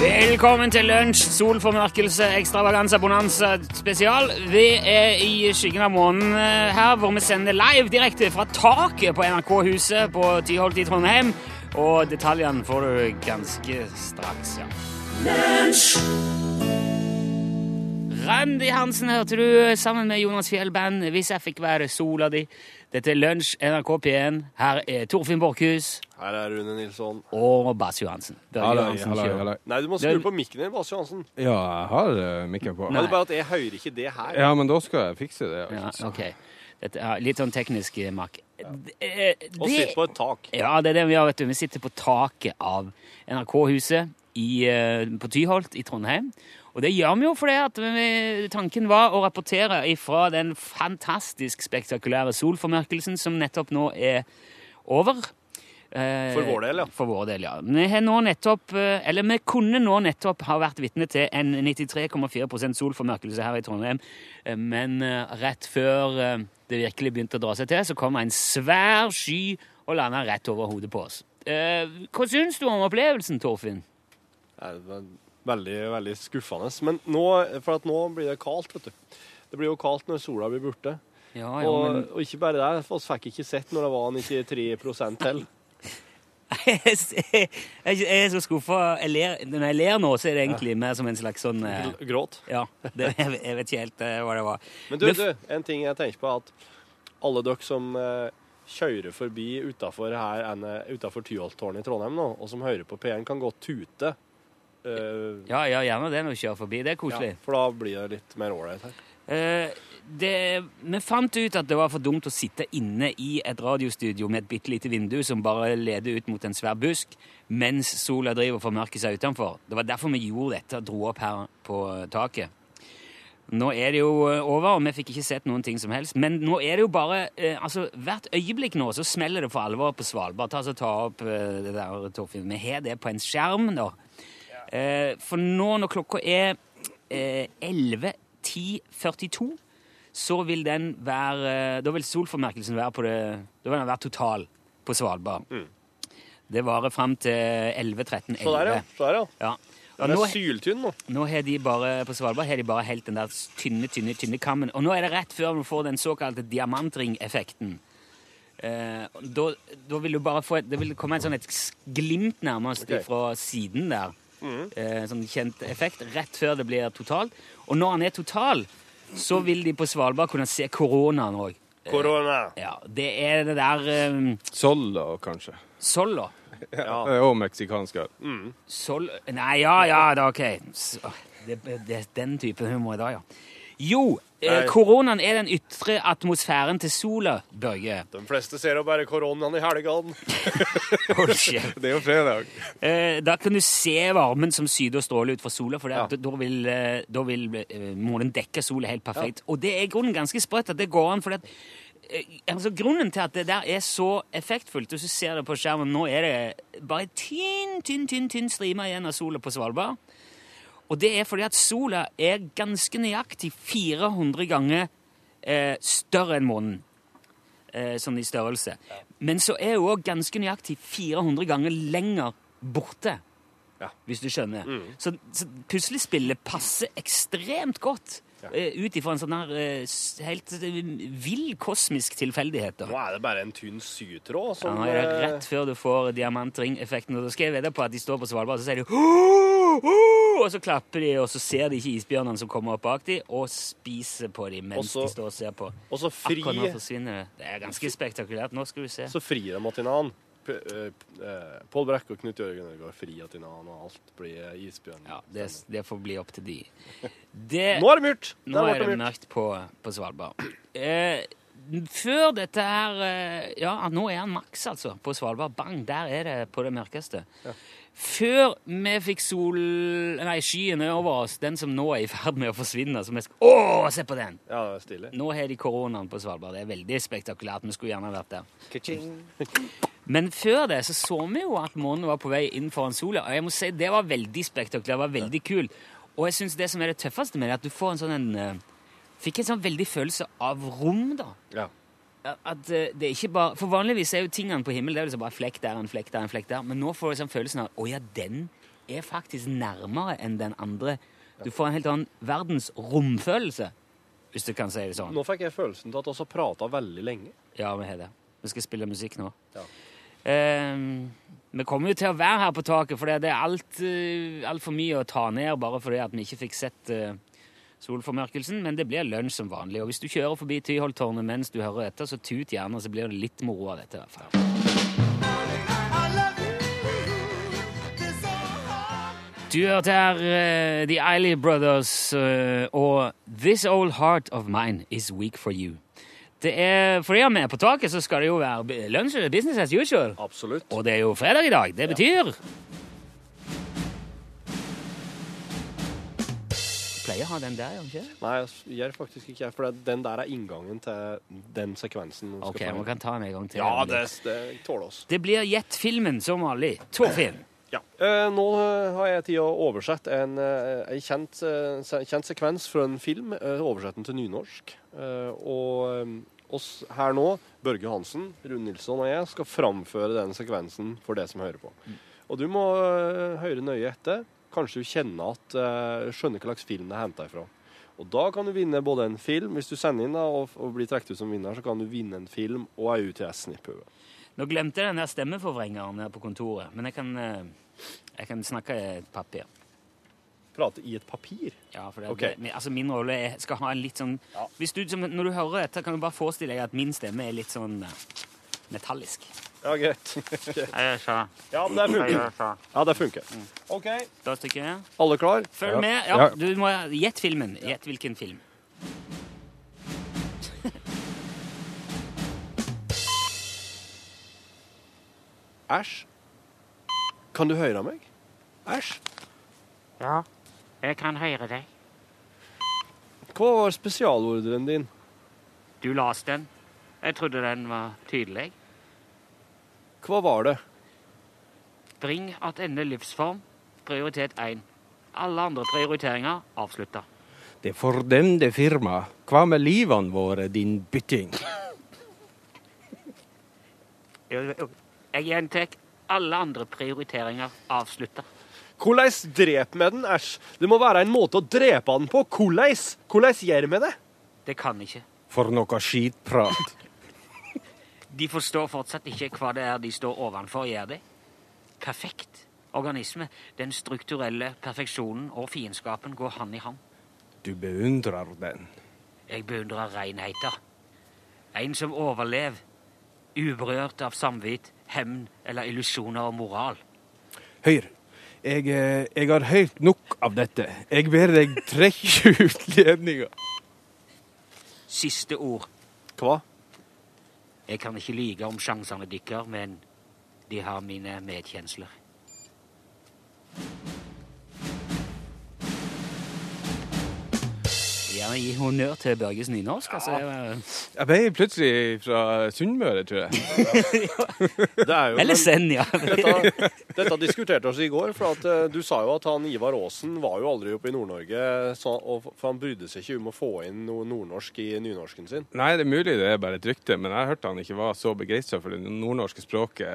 Velkommen til lunsj, solformørkelse, ekstravaganza, bonanza spesial. Vi er i skyggen av månen eh, her, hvor vi sender live direkte fra taket på NRK-huset på Tyholt i Trondheim. Og detaljene får du ganske straks, ja. Randi Hansen hørte du sammen med Jonas Fjellband, Hvis jeg fikk være sola di. Dette er Lunsj, NRK P1. Her er Torfinn Borchhus Her er Rune Nilsson. og Bass Johansen. Halløy, halløy, kjører. Nei, du må skru på mikken din, Bass Johansen. Ja, jeg har uh, mikken på. Ja, det er bare at jeg hører ikke det her. Ja, men da skal jeg fikse det. Ja, Altså. Dette ja, litt sånn teknisk Mark. Ja. Eh, Og sitte på et tak. Ja, det er det vi gjør, vet du. Vi sitter på taket av NRK-huset eh, på Tyholt i Trondheim. Og det gjør vi jo fordi at vi, tanken var å rapportere ifra den fantastisk spektakulære solformørkelsen som nettopp nå er over. Eh, For vår del, ja. For vår del, ja. Vi har nå nettopp, eh, eller vi kunne nå nettopp ha vært vitne til en 93,4% solformørkelse her i Trondheim, eh, men eh, rett før eh, det virkelig begynte å dra seg til, så kom en svær sky og landa rett over hodet på oss. Eh, Hva syns du om opplevelsen, Torfinn? Det var veldig, veldig skuffende. Men nå, for at nå blir det kaldt, vet du. Det blir jo kaldt når sola blir borte. Ja, Og, og ikke bare det, vi fikk ikke sett når det var 93 til. jeg, jeg, jeg er så skuffa. Når jeg ler nå, så er det egentlig mer som en slags sånn eh, Gråt. Ja, det, jeg, jeg vet ikke helt eh, hva det var. Men du, du, en ting jeg tenker på, at alle dere som eh, kjører forbi utafor ene- Tyholttårnet i Trondheim nå, og som hører på P1, kan godt tute. Uh, Ja, ja, gjerne det når du kjører forbi. Det er koselig. ja, for da blir det litt mer ålreit her. Eh, det, vi fant ut at det var for dumt å sitte inne i et radiostudio med et bitte lite vindu som bare leder ut mot en svær busk, mens sola driver og formørker seg utenfor. Det var derfor vi gjorde dette og dro opp her på taket. Nå er det jo eh, over, og vi fikk ikke sett noen ting som helst. Men nå er det jo bare eh, altså Hvert øyeblikk nå så smeller det for alvor på Svalbard. Ta så Ta opp eh, det der, Torfinn. Vi har det på en skjerm nå. Eh, for nå når klokka er eh, 11.10,42, så vil den være Da vil solformerkelsen være på det Da vil den være total på Svalbard. Det varer fram til 11.13.11. Så der, ja. Så der, ja. Ja. Og Den nå, er syltynn nå. nå har de bare, på Svalbard har de bare helt den der tynne, tynne, tynne kammen. Og nå er det rett før du får den såkalte diamantringeffekten. Eh, da, da vil du bare få et, Det vil komme et sånn et glimt nærmest okay. fra siden der. Eh, sånn kjent effekt. Rett før det blir totalt. Og når han er total, så vil de på Svalbard kunne se koronaen òg. Korona. Ja, det er det der um, Solo, kanskje. Solo. Ja. Eh, Og meksikansk øl. Sol... Nei, ja, ja, da, ok. Så, det, det er den typen humor i dag, ja. Jo, eh, Nei. koronaen er den ytre atmosfæren til sola, Børge. De fleste ser jo bare koronaen i helgene. Hold kjeft. Det er jo fredag. Eh, da kan du se varmen som syder og stråler ut fra sola, for det, Ja. da, da vil, eh, da vil eh, månen dekke sola helt perfekt. Og det er i grunnen ganske sprøtt at det går an, for det, eh, altså, grunnen til at det der er så effektfullt, og så ser du på skjermen, nå er det bare tynn, tynn, tynn, tynn strime igjen av sola på Svalbard. Og det er fordi at sola er ganske nøyaktig 400 ganger eh, større enn månen. Eh, sånn i størrelse. Men så er hun òg ganske nøyaktig 400 ganger lenger borte. Ja. Hvis du skjønner. Så, så puslespillet passer ekstremt godt eh, ut ifra en sånn her eh, helt eh, vill kosmisk tilfeldighet. Nå er det bare en tynn sytråd Ja, som nå er det rett før du får diamantringeffekten. Og da skal jeg vedde på at de står på Svalbard, og så sier de Og så klapper de, og så ser de ikke isbjørnene som kommer opp bak dem, og spiser på dem mens også, de står og ser på. Og så fri, Akkurat nå forsvinner det. Det er ganske spektakulært. Nå skal vi se. så frir de til annen. P- eh, eh, Pål Brekk og Knut Jørgen fri frir til annen, og alt blir isbjørn. Ja, det, det får bli opp til de. Det, Nå er det mørkt! Nå er det mørkt. på, på Svalbard. Eh, før dette her eh, Ja, nå er han maks, altså, på Svalbard. Bang, der er det på det mørkeste. Før vi fikk sol... Nei, skyene over oss, den som nå er i ferd med å forsvinne som jeg sk- Å, se på den! Ja, det er stille. Nå har de koronaen på Svalbard. Det er veldig spektakulært. Vi skulle gjerne vært der. Men før det så så vi jo at månen var på vei inn foran sola. Og jeg må si det var veldig spektakulært. Det var veldig kult. Og jeg synes det som er det tøffeste med det, er at du får en sånn en, eh, Fikk en sånn veldig følelse av rom, da. Ja. At eh, det er ikke bare, For vanligvis er jo tingene på himmelen det er jo liksom bare flekk der, en flekk der, en flekk der. Men nå får du sånn følelsen av å ja, den er faktisk nærmere enn den andre. Du får en helt annen verdensromfølelse, hvis du kan si det sånn. Nå fikk jeg følelsen til at vi har prata veldig lenge. Ja, vi har det. Vi skal spille musikk nå. Ja. Eh, vi kommer jo til å være her på taket, for det er alt, uh, mye å ta ned bare fordi at vi ikke fikk sett eh, solformørkelsen. Men det blir lunsj som vanlig. Og hvis du kjører forbi Tyholttårnet mens du hører etter, så tut gjerne, så blir det litt moro av dette. i hvert fall. Du hørte her eh, The Eiley Brothers eh, og This Old Heart of Mine Is Weak For You. Det er, Fordi vi er på taket, så skal det jo være lunsj business as usual. Absolutt. Og det er jo fredag i dag. Det betyr Du pleier å ha den der, gjør ikke? Nei, jeg gjør faktisk ikke jeg, for den der er inngangen til den sekvensen. Ok, vi kan ta den en gang til. Ja, det, det tåler oss. Det blir Gjett filmen som vanlig. Torfinn. Ja. Eh, nå eh, har jeg tid å oversette en, eh, en kjent, kjent sekvens fra en film, oversett den til nynorsk. Eh, og oss her nå, Børge Hansen, Rune Nilsson og jeg, skal framføre den sekvensen for det som hører på. Og du må høre nøye etter. Kanskje du kjenner at skjønner hva slags film det er henta ifra. Og da kan du vinne både en film, hvis du sender inn da, og, og blir trukket ut som vinner, så kan du vinne en film og ei UTS-snipphue. Nå glemte jeg den der stemmeforvrengeren her på kontoret, men jeg kan, eh, jeg kan snakke i et papir. Prate i et papir. Ja, for det, okay. det, altså min rolle er, skal ha en litt sånn Ja. hvis du, som, Når du hører dette, kan du bare forestille deg at min stemme er litt sånn eh, metallisk. Ja, greit. Ja, ja, men det funker. Ja, det funker. OK. Da stikker jeg. Alle klar? Følg Ja. med. Ja, Ja. du må Gjett filmen. Gjett hvilken film. Æsj. Kan du høre meg? Æsj. Ja, jeg kan høre deg. Hva var spesialordren din? Du leste den. Jeg trodde den var tydelig. Hva var det? Bring attende livsform. Prioritet 1. Alle andre prioriteringer avslutta. Det fordømte firma. Hva med livene våre, din bytting? Jeg gjentar alle andre prioriteringer avslutta. Hvordan drep vi den, æsj? Det må være en måte å drepe den på. Hvordan? Hvordan gjør vi det? Det kan ikke. For noe skitprat. De forstår fortsatt ikke hva det er de står ovenfor, gjør de? Perfekt organisme. Den strukturelle perfeksjonen og fiendskapen går hand i hand. Du beundrer den. Jeg beundrer renheten. En som overlever, uberørt av samvitt, hevn eller illusjoner og moral. Høyre. Jeg, eh, jeg har hørt nok av dette. Jeg ber deg trekke ut ledninga. Siste ord. Hva? Jeg kan ikke lyge om sjansene deres, men de har mine medkjensler. Gjerne gi honnør til Børges nynorsk. Altså, jeg- Jeg ble plutselig fra Sunnmøre, tror jeg. Det er jo Eller send, ja. dette, dette diskuterte oss i går, for at eh, du sa jo at han Ivar Aasen var jo aldri oppe i Nord-Norge, for han brydde seg ikke om å få inn noe nordnorsk i nynorsken sin. Nei, det er mulig det er bare et rykte, men jeg hørte han ikke var så begeistra for det nordnorske språket.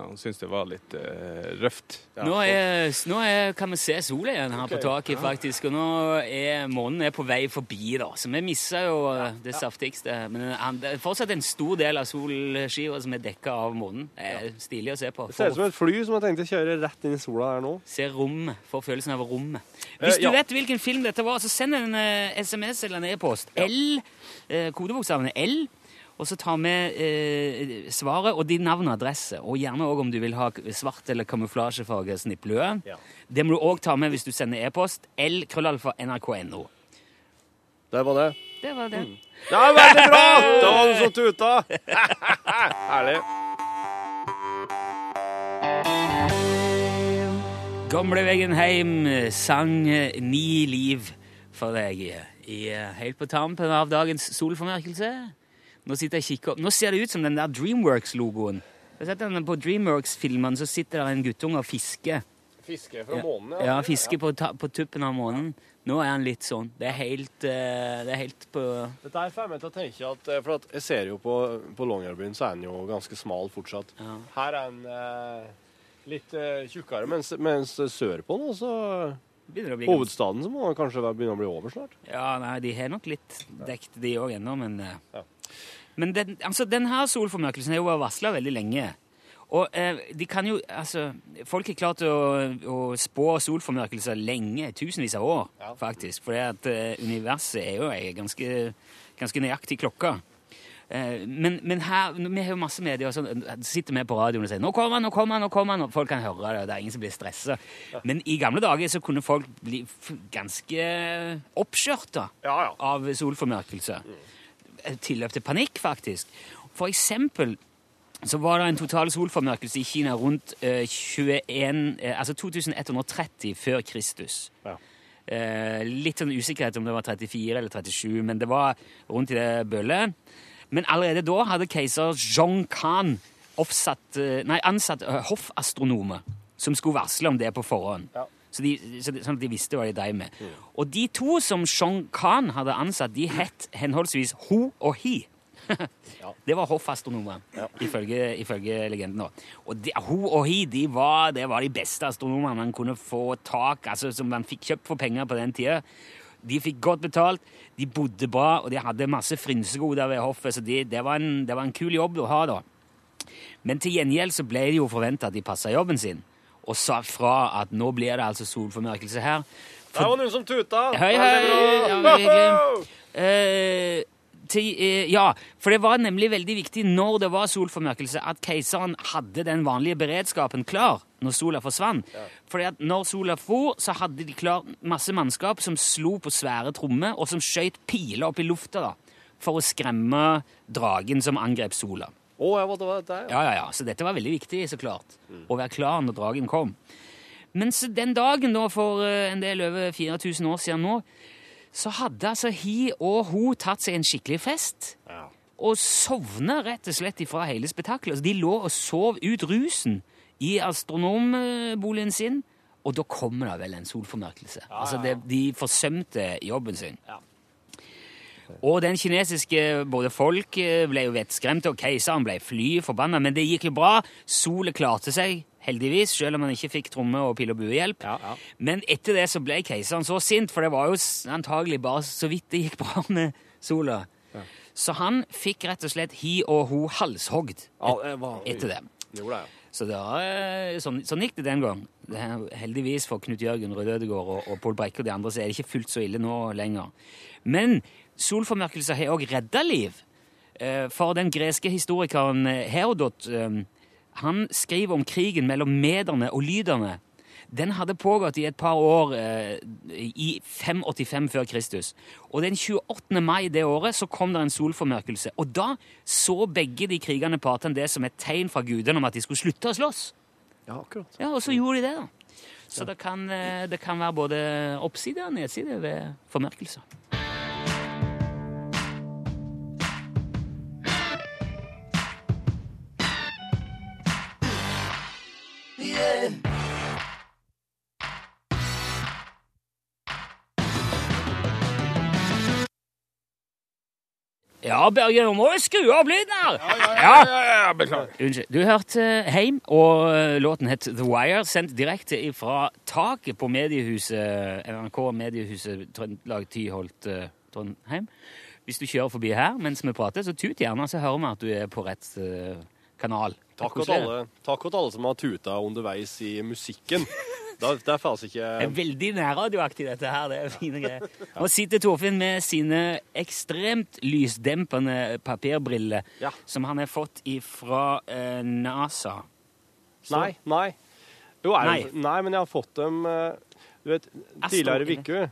Han syntes det var litt uh, røft. Ja, Nå, er, nå er, kan vi se sola igjen her okay. på taket, faktisk. Og nå er månen er på vei forbi, da. Så vi misser jo ja, det saftigste. Men han- det er fortsatt en stor del av solskiva som er dekka av månen. Er stilig å se på. Det ser ut som et fly som har tenkt å kjøre rett inn i sola her nå. se rommet. Får følelsen av rommet. Hvis Eh, du ja. vet hvilken film dette var, så send en eh, SMS eller en e-post. L, eh, kodebokstavene L. Og så ta med eh, svaret og din navn og adresse. Og gjerne òg om du vil ha svart eller kamuflasjefarge snipplue. Ja. Det må du òg ta med hvis du sender e-post. L krøllalfa nrk.no. Det var det. Det var det. Det var veldig bra! Da var du som tuta! Herlig. Gamleveggen heim sang Ni liv for deg i, helt på tampen av dagens solformerkelse. Nå sitter jeg og kikker opp. Nå ser det ut som den der Dreamworks-logoen. På Dreamworks-filmene så sitter det en guttunge og fisker. Fiske fra månen, Ja, fisker på, ta, på tuppen av månen. Nå er han litt sånn. Det er helt, eh, det er helt på Dette her får meg til å tenke at eh, For at jeg ser jo på, på Longyearbyen, så er den jo ganske smal fortsatt. Ja. Her er den eh, litt eh, tjukkere, mens, mens sørpå nå, så Hovedstaden så må kanskje begynne å bli over snart. Ja, nei, de har nok litt dekt, de òg ennå, men eh, Ja. Men den, altså, denne solformørkelsen har jo vært varsla veldig lenge. Og eh, de kan jo Altså, folk har klart å, å spå solformørkelser lenge, tusenvis av år, Ja. faktisk. For eh, universet er jo ei ganske, ganske nøyaktig klokke. Eh, men, men her, vi har jo masse medier som sitter med på radioen og sier 'Nå kommer han, nå kommer han!' nå kommer han, og Folk kan høre det, og det er ingen som blir stressa. Men i gamle dager så kunne folk bli ganske oppskjørta Ja, ja. av solformørkelse. Tilløp til panikk, faktisk. For eksempel så var det en total solformørkelse i Kina rundt eh, 21, eh, altså 2130 før Kristus. Ja. Eh, litt sånn usikkerhet om det var 34 eller 37, men det var rundt i det bøllet. Men allerede da hadde keiser Zhong Khan oppsatt, eh, nei, ansatt eh, hoffastronomer som skulle varsle om det på forhånd. Ja. Så de, så de, sånn at de visste hva de drev med. Og de to som Zhong Khan hadde ansatt, de het henholdsvis Ho og Hi. Det var hoffastronomer, ifølge, ifølge legenden. Og de, Ho og he, de var, det var de beste astronomene man kunne få tak altså som man fikk kjøpt for penger på den tida. De fikk godt betalt, de bodde bra, og de hadde masse frynsegoder ved hoffet, så de, det, var en, det var en kul jobb å ha, da. Men til gjengjeld så ble det jo forventa at de passa jobben sin, og sa fra at nå blir det altså solformørkelse her. Der var noen som tuta! Hei, hei! Ja. Eh, til, eh, ja, for det var nemlig veldig viktig når det var solformørkelse, at keiseren hadde den vanlige beredskapen klar når sola forsvant. Fordi at når sola for, så hadde de klar masse mannskap som slo på svære trommer, og som skjøt piler opp i lufta da, for å skremme dragen som angrep sola. Oh, ja, det var dette? Ja. Ja, ja, ja, Så dette var veldig viktig, så klart. Å være klar når dragen kom. Mens den dagen, da, for eh, en del over 4000 år siden nå, så hadde altså hi og hun tatt seg en skikkelig fest. Ja. Og sovna rett og slett ifra hele spetakkelet. Altså, de lå og sov ut rusen i astronomboligen sin, og da kommer det vel en solformørkelse. Altså, det, de forsømte jobben sin. Ja. Og den kinesiske både folk eh, ble jo vettskremte, og keiseren ble fly forbanna, men det gikk jo bra. Solet klarte seg, heldigvis, selv om han ikke fikk tromme- og pil- og buehjelp. Ja, ja. Men etter det så ble keiseren så sint, for det var jo antagelig bare så vidt det gikk bra med sola. Så han fikk rett og slett hi og ho halshogd Ja, etter det. Gjorde det. Så eh, sånn, sånn gikk det den gang. Det heldigvis for Knut Jørgen Rød Ødegård og, og Pål Brekke og de andre så er det ikke fullt så ille nå lenger. Men solformørkelser har òg redda liv. Eh, For den greske historikeren eh, Herodot eh, han skriver om krigen mellom mederne og lyderne. Den hadde pågått i et par år i 585 før Kristus. Og den 28. mai det året så kom det en solformørkelse. Og da så begge de krigende partene det som et tegn fra gudene om at de skulle slutte å slåss. Ja, akkurat. Ja, og så gjorde de det, da. Så det, kan, det kan være både oppside og nedside ved formørkelser. Ja, Børge, nå må du skru opp lyden her! Ja, ja, ja, beklager. Unnskyld. Du hørte Heim, og eh, låten het The Wire, sendt direkte fra taket på mediehuset, NRK Mediehuset Trøndelag Tyholt eh, Trondheim. Hvis du kjører forbi her mens vi prater, så tut gjerne, så hører vi at du er på rett eh, kanal. Takk til alle, alle som har tuta underveis i musikken. Da, er faktisk Det er veldig nærradioaktig, dette her. Det er fine greier. Nå sitter Torfinn med sine ekstremt lysdempende papirbriller, Ja. som han har fått ifra eh, NASA. Så- Nei, nei. Jo, er Nei. nei. men jeg har fått dem eh, Du vet, tidligere i uka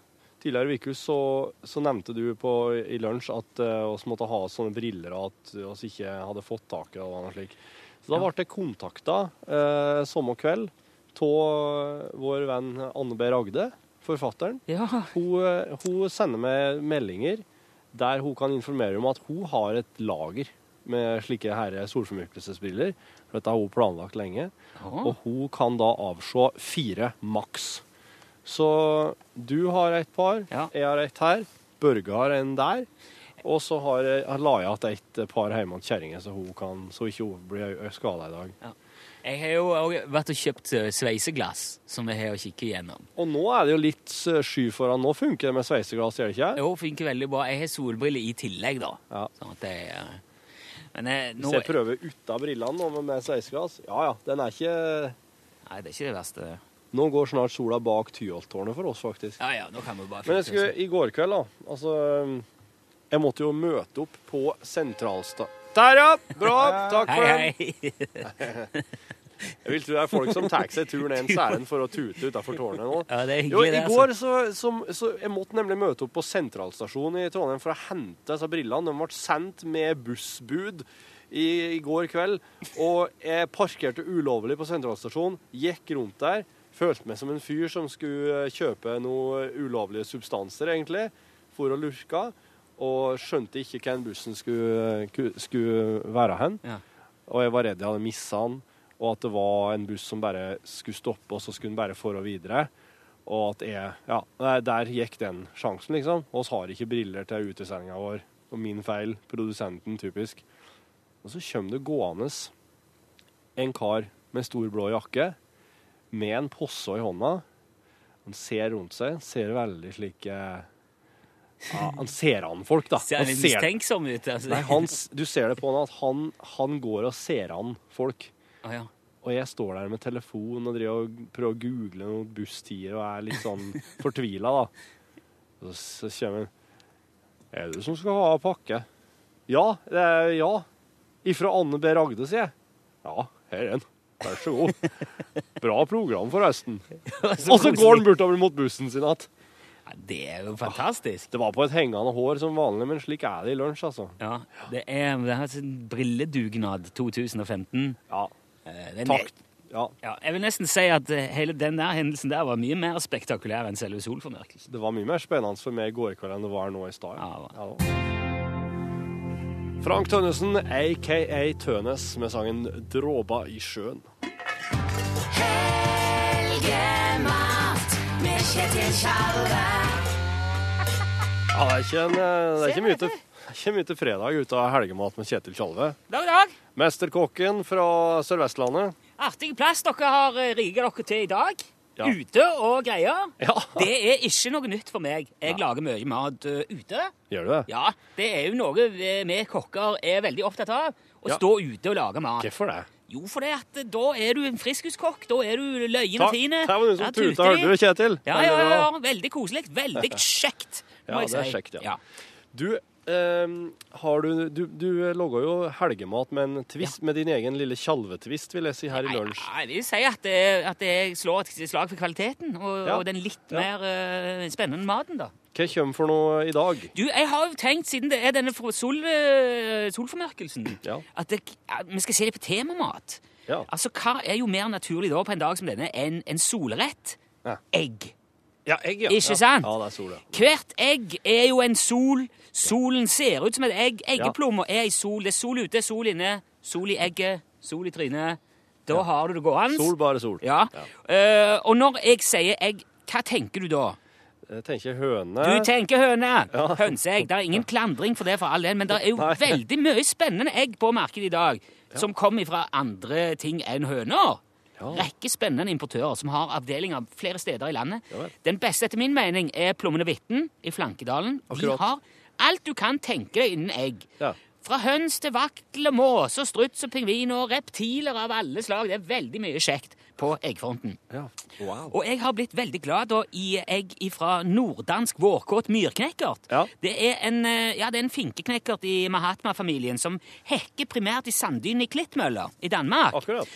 Tidligere i uka så, så nevnte du på, i lunsj at uh, oss måtte ha sånne briller, og at vi ikke hadde fått tak i det. Så da ble jeg kontakta uh, samme kveld av vår venn Anne B. Ragde, forfatteren. Ja, Hun, eh, hun sender meg meldinger der hun kan informere om at hun har et lager med slike her solformørkelsesbriller. For dette har hun planlagt lenge. Å. Og hun kan da avse fire maks. Så du har et par, Ja. jeg har et her, Børge har en der. Og så har jeg, har la jeg igjen et par hjemme hos kjerringa, så hun kan, så ikke hun blir skada i dag. Jeg har jo også vært og kjøpt eh, sveiseglass som jeg har å kikke gjennom. Og nå er det jo litt eh, sky foran. Nå funker det med sveiseglass, gjør det ikke? Jo, funker veldig bra. Jeg har solbriller i tillegg, da. Ja. Sånn at jeg, eh, men jeg, nå Hvis jeg prøver uten brillene nå med- sveiseglass Ja ja, den er ikke Nei, det er ikke det verste. Nå går snart sola bak Tyholttårnet for oss, faktisk. Ja, ja, nå kan vi bare Men jeg skulle, i går kveld, da Altså Jeg måtte jo møte opp på sentralsta... Der, ja! Bra! Takk for den. Jeg vil tro det er folk som tar seg turen en særen for å tute utafor tårnet nå. Ja, det er Jo, hyggelig, I altså. går så, så, så Jeg måtte nemlig møte opp på sentralstasjonen i Trondheim for å hente disse brillene. De ble sendt med bussbud i, i går kveld. Og jeg parkerte ulovlig på sentralstasjonen, gikk rundt der. Følte meg som en fyr som skulle kjøpe noen ulovlige substanser, egentlig, for å lurke. Og skjønte ikke hvor bussen skulle, skulle være hen. Ja. Og jeg var redd jeg hadde missa den, og at det var en buss som bare skulle stoppe, og så skulle den bare forå videre. Og at jeg Ja, der- gikk den sjansen, liksom. Og vi har ikke briller til utesendinga vår. Og min feil. Produsenten, typisk. Og så kommer det gående en kar med stor blå jakke, med en posse i hånda. Han ser rundt seg, ser veldig slik eh, Ja, han ser an folk, da. Ser Han litt mistenksom ut. Altså. Nei, han, du ser det på han at han, han går og ser an folk. Ah, ja. Og jeg står der med telefon og og prøver å google noen busstider og er litt sånn fortvila, da. Og så kommer han Er det du som skal ha pakke? Ja, det er ja. Ifra Anne B. Ragde, sier jeg. Ja, her er den. Vær så god. Bra program, forresten. Og så går han bortover mot bussen sin igjen. Det er jo fantastisk. Det var på et hengende hår som vanlig, men slik er det i lunsj, altså. Ja, det er, det er en brilledugnad 2015. Ja, Den, er takk. Ja, Ja, jeg vil nesten si at eh, hele den der hendelsen der var mye mer spektakulær enn selve solformørkelsen. Det var mye mer spennende for meg i går kveld enn det var nå i stad. Ja, Ja, da. Frank Tønnesen, aka Tønes, med sangen 'Dråba i sjøen'. Med Kjetil Tjalve. Ja, det er ikke, en, eh, det er ikke, mye, til, ikke mye til fredag ut av helgemat med Kjetil Tjalve. Dag, dag. Mesterkokken fra Sør-Vestlandet. Artig plass dere har eh, dere til i dag. Ja. Ute og greier. Ja, Det er ikke noe nytt for meg. Jeg lager mye mat eh, ute. gjør du det? Ja, det er jo noe vi kokker er veldig opptatt av. Å Ja. stå ute og lage mat. Hvorfor det? Jo, for det at eh, da er du en friskuskokk. Da er du løyen og fin. Her var Ja, som tuta, hørte du, Kjetil? Ja, ja, ja, ja. Veldig koselig. Veldig kjekt, må Ja, jeg si. det er kjekt, ja. ja. Du, har du, du, du lager jo helgemat med en twist, med din egen lille tjalvetvist, vil jeg si, her i lunsj. Jeg vil si at, det, at jeg slår et slag for kvaliteten og, Ja. og den litt Ja. mer eh, spennende maten, da. Hva kommer for noe i dag? Du, jeg har jo tenkt, siden det er denne sol, eh, solformørkelsen, Ja. at, det, at vi skal se det på temamat. Ja. Altså, Hva er jo mer naturlig da på en dag som denne enn en solrett? Ja. Egg. Ja, egg, ja. Ikke ja. sant? Ja, det er sol, ja. Hvert egg er jo en sol. Solen ser ut som et egg. Eggeplommer er ei sol. Det er sol ute, sol inne. Sol i egget, sol i trynet. Da har du det gående. Sol, bare sol. Ja. Uh, og når jeg sier egg, hva tenker du da? Jeg tenker høne. Du tenker høne. Ja. Hønseegg. Det er ingen klandring for det, for all del, men det er jo Nei. veldig mye spennende egg på markedet i dag som kommer fra andre ting enn høner. Rekke spennende importører som har avdelinger flere steder i landet. Den beste etter min mening er Plommene Vitten i Flankedalen. De har alt du kan tenke deg innen egg. Fra høns til vaktel og måse og struts og pingviner og reptiler av alle slag. Det er veldig mye kjekt på eggfronten. ja. Wow. Og jeg har blitt veldig glad da, i egg fra norddansk vårkåt myrknekkert. Ja. Det er en, eh, ja, det er en finkeknekkert i Mahatma-familien som hekker primært i sanddynene i Klittmøller i Danmark. Akkurat.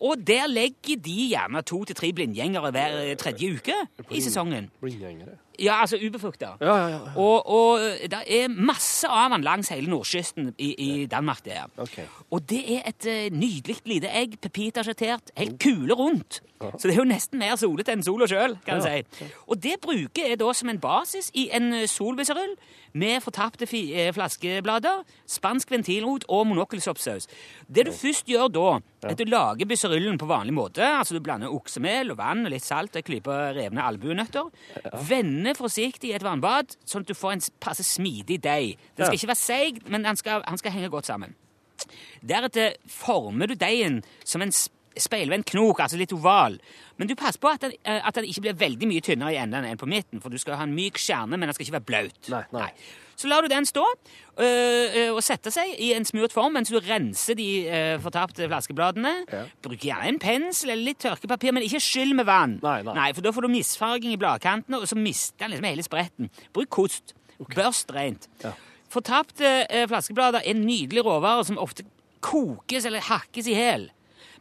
Og der legger de gjerne to til tre blindgjengere hver eh, tredje uke i sesongen. Blindgjengere. Ja, altså ubefrukta. Ja, ja, ja. Og, og det er masse av den langs hele nordkysten i, i Danmark. det er. Ok. Og det er et uh, nydelig lite egg, pepita-sjattert, helt kule rundt. Så det er jo nesten mer solete enn sola sjøl, kan Ja. si. Og det bruker jeg da som en basis i en solbisserull med fortapte eh, flaskeblader, spansk ventilrot og monokkelsoppsaus. Det du først gjør da, er at du lager bisserullen på vanlig måte. Altså Du blander oksemel og vann og litt salt og en klype revne albuenøtter. Vender forsiktig i et vannbad, sånn at du får en passe smidig deig. Den skal ikke være seig, men den skal, den skal henge godt sammen. Deretter former du deigen som en speilvendt knok, altså litt oval. Men du passer på at den, eh, at den ikke blir veldig mye tynnere i enden enn på midten, for du skal ha en myk kjerne, men den skal ikke være blaut. Nei, nei. Så lar du den stå øh, og sette seg i en smurt form mens du renser de øh, fortapte flaskebladene. Ja. Bruk gjerne en pensel eller litt tørkepapir, men ikke skyll med vann. Nei, nei. nei, For da får du misfarging i bladkantene, og så mister den liksom hele spretten. Bruk kost. Børst rent. Ja. Fortapte øh, flaskeblader er nydelig råvare som ofte kokes eller hakkes i hæl.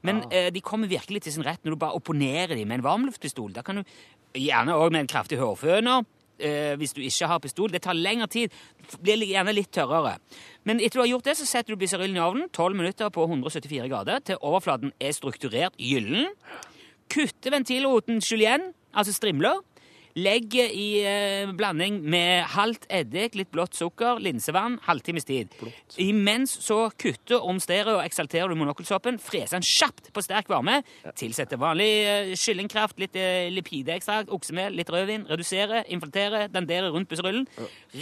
Men eh, de kommer virkelig til sin rett når du bare opponerer dem med en varmluftpistol. Da kan du Gjerne òg med en kraftig hårføner. Uh, hvis du ikke har pistol. Det tar lengre tid. Blir gjerne litt tørrere. Men etter du har gjort det, så setter du bisserullen i ovnen 12 minutter på 174 grader til overflaten er strukturert gyllen. Kutter ventilroten julienne, altså strimler. Legg i eh, blanding med halvt eddik, litt blått sukker, linsevann, halvtimes tid. Imens så kutter, omsterer og eksalterer du monokkelsoppen. Freser den kjapt på sterk varme. Tilsetter vanlig eh, kyllingkraft, litt eh, lipideekstrakt, oksemel, litt rødvin. Redusere, infiltrere, danderer rundt busserullen.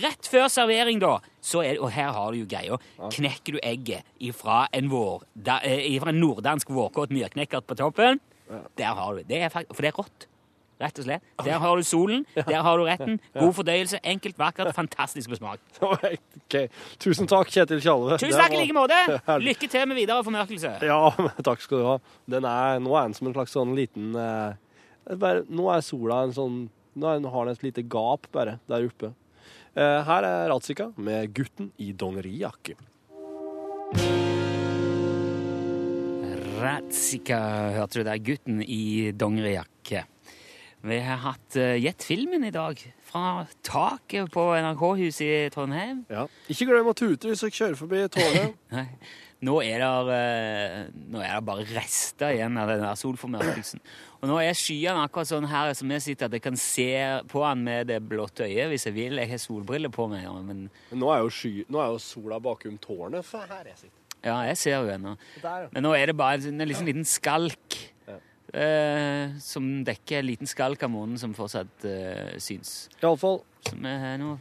Rett før servering, da, så er, og her har du jo greia, knekker du egget ifra en, vår, da, eh, ifra en norddansk vårkåt myrknekkert på toppen. Der har du det. Er for det er rått. Rett og slett. Der har du solen, der har du retten. God fordøyelse, enkelt, vakkert, fantastisk på smak. Okay. Tusen takk, Kjetil Tjalve. Tusen takk i like måte! Lykke til med videre formørkelse. Ja, men takk skal du ha. Den er, nå er den som en slags sånn liten eh, bare, Nå er sola en sånn Nå er har den et lite gap bare der oppe. Eh, her er Ratzika med 'Gutten i dongerijakke'. Ratzika, hørte du der. Gutten i dongerijakke. Vi har hatt uh, Gjett filmen i dag. Fra taket på NRK-huset i Trondheim. Ja. Ikke glem å tute hvis dere kjører forbi tårnet. Nei. Nå er det, eh, nå er det bare rester igjen av den der solformørkelsen. Og nå er skyene akkurat sånn her som jeg sitter, at jeg kan se på han med det blåtte øyet hvis jeg vil. Jeg har solbriller på meg, men Men nå er jo, sky, nå er jo sola bakom tårnet, for her jeg sitter. ja, jeg ser jo ennå. Men nå er det bare en liksom liten skalk. Eh, som dekker en liten skalk av månen som fortsatt eh, syns. Iallfall. Så vi har nå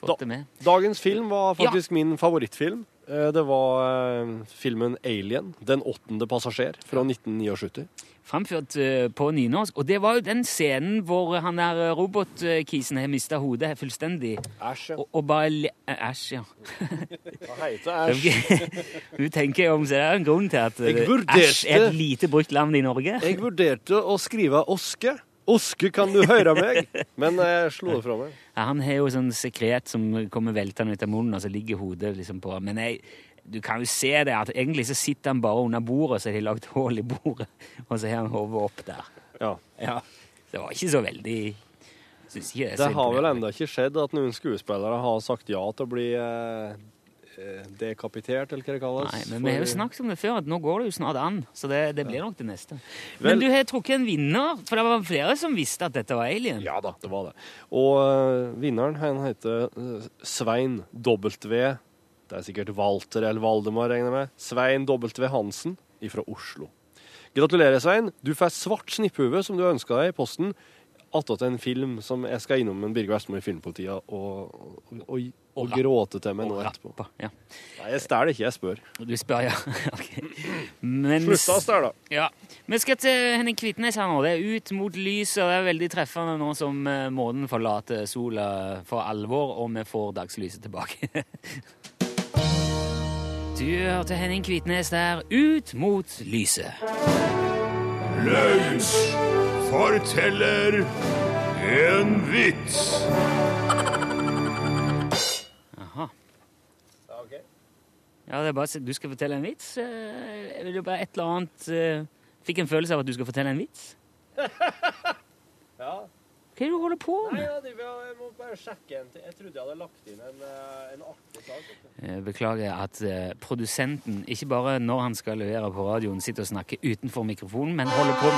Da- fått det med. Dagens film var faktisk min favorittfilm. Eh, Det var eh, filmen 'Alien', 'Den åttende passasjer', fra 1979. Framført eh, på nynorsk. Og det var jo den scenen hvor han der eh, robotkisen har mista hodet fullstendig. Æsj. Og, og bare Æsj, ja. Hva heter æsj? Du tenker om, så det er en grunn til at eh, vurderte- æsj er et lite brukt navn i Norge. Jeg vurderte å skrive 'Oske'. Oske, kan du høre meg? Men jeg slo det fra meg. Ja, han har jo sånn sekret som kommer veltende ut av munnen, og så ligger hodet liksom på Men jeg, du kan jo se det at egentlig så sitter han bare under bordet, så har de lagd hull i bordet, og så har han hodet opp der. Ja. Ja. Det var ikke så veldig Syns ikke det Det har vel ennå ikke skjedd at noen skuespillere har sagt ja til å bli eh, eh, dekapitert, eller hva det kalles. Nei, men vi har jo snakket om det før, at nå går det jo snart an. Så det, det blir nok det neste. Vel- Men du har trukket en vinner, for det var flere som visste at dette var alien. Ja da, det var det. Og uh, vinneren han heter eh, Svein W. Det er sikkert Walter eller Valdemar, regner jeg med. Svein W. Hansen ifra Oslo. Gratulerer, Svein. Du får svart snipphue som du ønska deg i posten. Attåt en film som jeg skal innom en Birger Vestmo i Filmpolitiet og, og, og, og gråte til meg nå etterpå. Ja. Nei, jeg stjeler ikke, jeg spør. Du spør, ja. Ok. Men, Slutta å stjele. Ja. Vi skal til Henning Kvitnes her nå. Det er ut mot lyset, og det er veldig treffende nå som eh, månen forlater sola for alvor, og vi får dagslyset tilbake. Du hørte Henning Kvitnes der, ut mot lyset. Lunsj forteller en vits. Aha. Ja, det er bare, Du skal fortelle en vits? Eh, Jeg vil jo bare et eller annet eh, Fikk en følelse av at du skal fortelle en vits. Ja. Hva er det du holder på Nei, med? driver, jeg må bare sjekke en ting. Jeg trodde jeg hadde lagt inn en, eh, en artig sak. Jeg beklager at eh, produsenten ikke bare når han skal levere på radioen, sitter og snakker utenfor mikrofonen, men holder på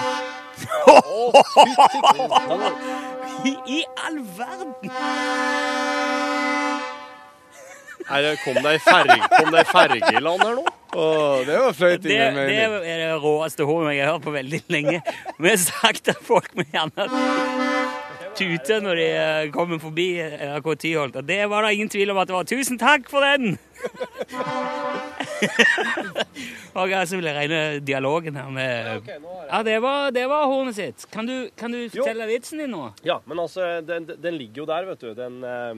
I, I all verden! Er det, kom det ei ferge, land her nå? Oh, det var flaut Det, det er det råeste håret jeg har hørt på veldig lenge. Vi har sagt at folk må gjerne tute når de eh, kommer forbi NRK Tyholt, og det var da ingen tvil om at det var. Tusen takk for den! og så vil jeg regne dialogen her med Ja, det var, det var hornet sitt. Kan du, kan du fortelle vitsen din nå? Ja, men altså, den, den ligger jo der, vet du. Den eh,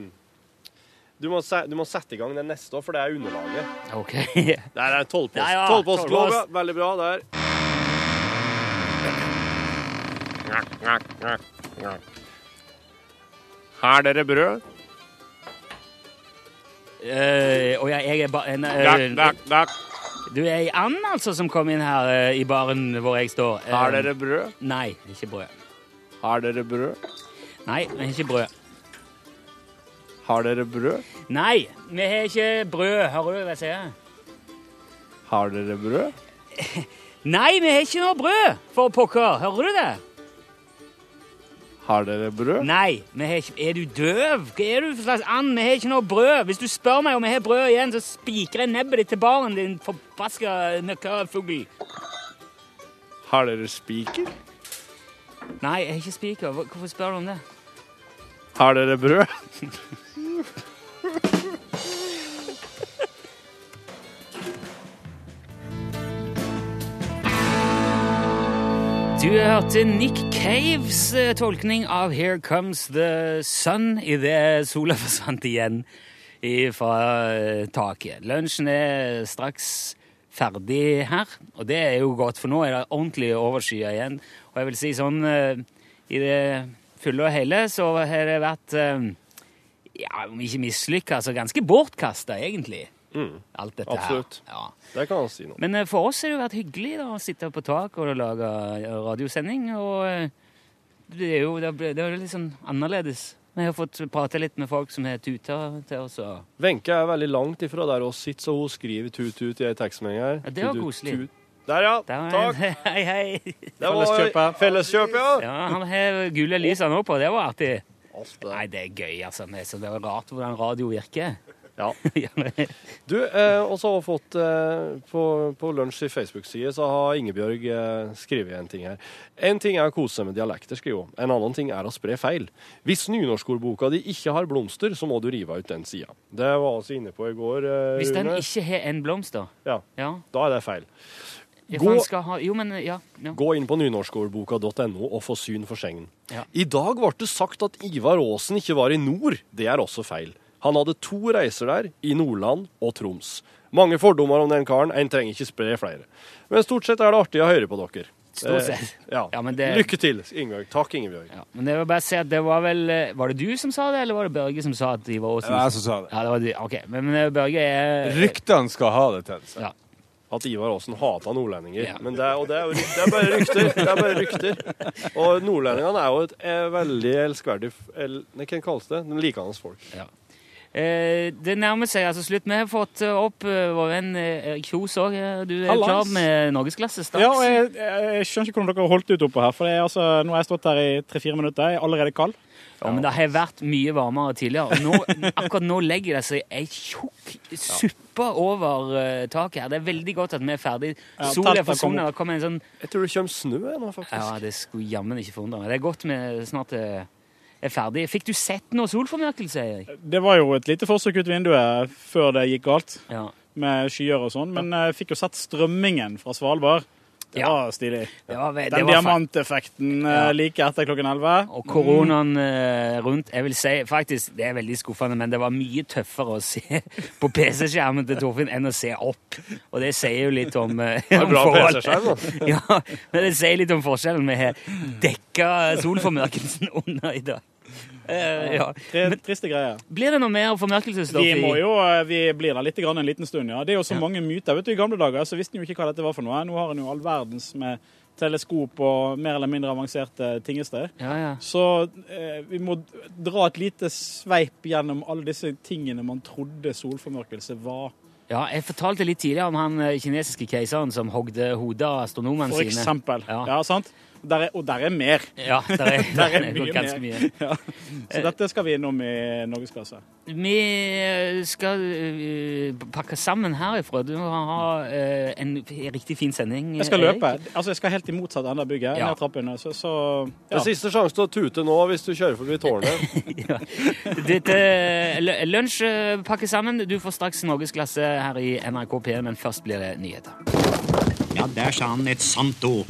du, må se, du må sette i gang den neste òg, for det er underlaget. OK. Der er tolvpost. Ja, Tolvpostglov, ja. Veldig bra der. Har dere brød? Uh, og jeg, jeg er bare en, eh, dakk, dakk. Du er ei and, altså, som kom inn her uh, i baren hvor jeg står. Uh, Har dere brød? Nei, ikke brød. Har dere brød? Nei, vi har ikke brød. Har dere brød? Nei, vi har ikke brød. Hører du hva jeg sier? Har dere brød? Nei, vi har ikke noe brød, for pokker. Hører du det? Har dere brød? Nei, ikke Er du døv? Hva er du for slags and? Vi har ikke noe brød. Hvis du spør meg om vi har brød igjen, så spikrer jeg nebbet ditt til baren, din forbaska nøkkafugl. Har dere spiker? Nei, jeg har ikke spiker. Hvorfor spør du om det? Har dere brød? Du hørte Nick Caves eh, tolkning av Here Comes the Sun idet sola forsvant igjen fra eh, taket. Lunsjen er straks ferdig her, og det er jo godt, for nå er det ordentlig overskya igjen. Og jeg vil si sånn eh, i det fulle og hele så har det vært ja, om ikke mislykka, så ganske bortkasta, egentlig. Alt dette absolutt. her. Ja. Det kan han si noe. Men eh, for oss har det vært hyggelig da, å sitte på tak og lage eh, radiosending. Og eh, det er jo det er, er litt sånn annerledes. Vi har fått prate litt med folk som har tuta til oss. Wenche er veldig langt ifra der oss sitter, så hun skriver tut-tut i ei tekstmelding her. Ja, det var koselig. tut. Der, ja. Der var Takk. Hei, hei. Det var Felleskjøpet. Felleskjøp, ja. Ja, han har gule lys han også på. Det var artig. Alt det. Nei, det er gøy, altså. Det er så- det er rart hvordan radio virker. Ja. Du, eh, også har fått eh, på, på lunsj i Facebook-side, så har Ingebjørg eh, skrevet en ting her. En ting er å kose seg med dialekter, skriver hun. En annen ting er å spre feil. Hvis nynorskordboka di ikke har blomster, så må du rive ut den sida. Det var vi inne på i går. Eh, Hvis den Rune. ikke har en blomst, da. Ja, Ja. da er det feil. Gå- ha Jo, men ja. ja. Gå inn på nynorskordboka.no og få syn for sengen. Ja. I dag ble det sagt at Ivar Aasen ikke var i nord. Det er også feil. Han hadde to reiser der, i Nordland og Troms. Mange fordommer om den karen, en trenger ikke spre flere. Men stort sett er det artig å høre på dere. Stort sett. Eh, ja. Ja, men det- Lykke til, Ingebjørg. Takk, Ingebjørg. Ja, men det var bare å si at det var vel eh, Var det du som sa det, eller var det Børge som sa at de var Det var jeg som sa det. Ja, det var du. Ok, men, men eh, Børge er Ryktene skal ha det til seg. Ja. At Ivar Aasen hata nordlendinger. Ja. Men det er, og det er, jo, det er bare rykter. Det er bare rykter. Og nordlendingene er jo et er veldig elskverdig el, Hva kalles det? De likende folk. Eh, det nærmer seg altså slutt. Vi har fått eh, opp eh, vår venn eh, Erik Kjos òg. Du er Hallas. klar med norgesklasse straks? Ja, og jeg, jeg, jeg skjønner ikke hvordan dere har holdt ut oppå her. For det er altså, Nå har jeg stått her i tre-fire minutter. Jeg er allerede kald. Ja, men det har vært mye varmere tidligere. Og nå, akkurat nå legger det seg ei tjukk suppe over eh, taket her. Det er veldig godt at vi er ferdig. Ja, Sola er forsvunnet. Det kommer en sånn Jeg tror det kommer snø nå, faktisk. Ja, det skulle jammen ikke forundre meg. Det er godt vi snart eh, er ferdig. Fikk du sett noe solformørkelse, Erik? Det var jo et lite forsøk ut vinduet før det gikk galt, Ja. med skyer og sånn. Men jeg fikk jo sett strømmingen fra Svalbard. Det Ja. var stilig. Det var, det Den diamanteffekten eh, Ja. like etter klokken 11. Og koronaen mm. rundt Jeg vil si faktisk, det er veldig skuffende, men det var mye tøffere å se på PC-skjermen til Torfinn enn å se opp. Og det sier jo litt om, eh, om bra forholdet. Ja, men det sier litt om forskjellen vi har dekka solformørkelsen under i dag. Eh, ja. Tre, triste greier. Blir det noe mer formørkelsesstoff Vi må jo, eh, vi blir der litt grann en liten stund, ja. Det er jo så Ja. mange myter. vet du, I gamle dager så visste en jo ikke hva dette var for noe. Nå har en jo all verdens med teleskop og mer eller mindre avanserte tingester. Ja, ja. Så eh, vi må dra et lite sveip gjennom alle disse tingene man trodde solformørkelse var. ja, jeg fortalte litt tidligere om han eh, kinesiske keiseren som hogde hodet av astronomene For sine. eksempel. Ja. Ja, sant? Der er, og der er mer. Ja, der er, Der er det mye ganske mer. mye. Ja. Så dette skal vi innom i Norgesklasse. Vi skal eh, pakke sammen herifra. Du må ha eh, en riktig fin sending. Jeg skal Erik. løpe. Altså, jeg skal helt i motsatt ende av bygget, Ja. ned trappene. Så, så Det er siste sjanse til å tute nå hvis du kjører forbi tårnet. Dette, l- lunsj eh, pakke sammen. Du får straks norgesklasse her i NRK P, men først blir det nyheter. Ja, der sa han et sant ord.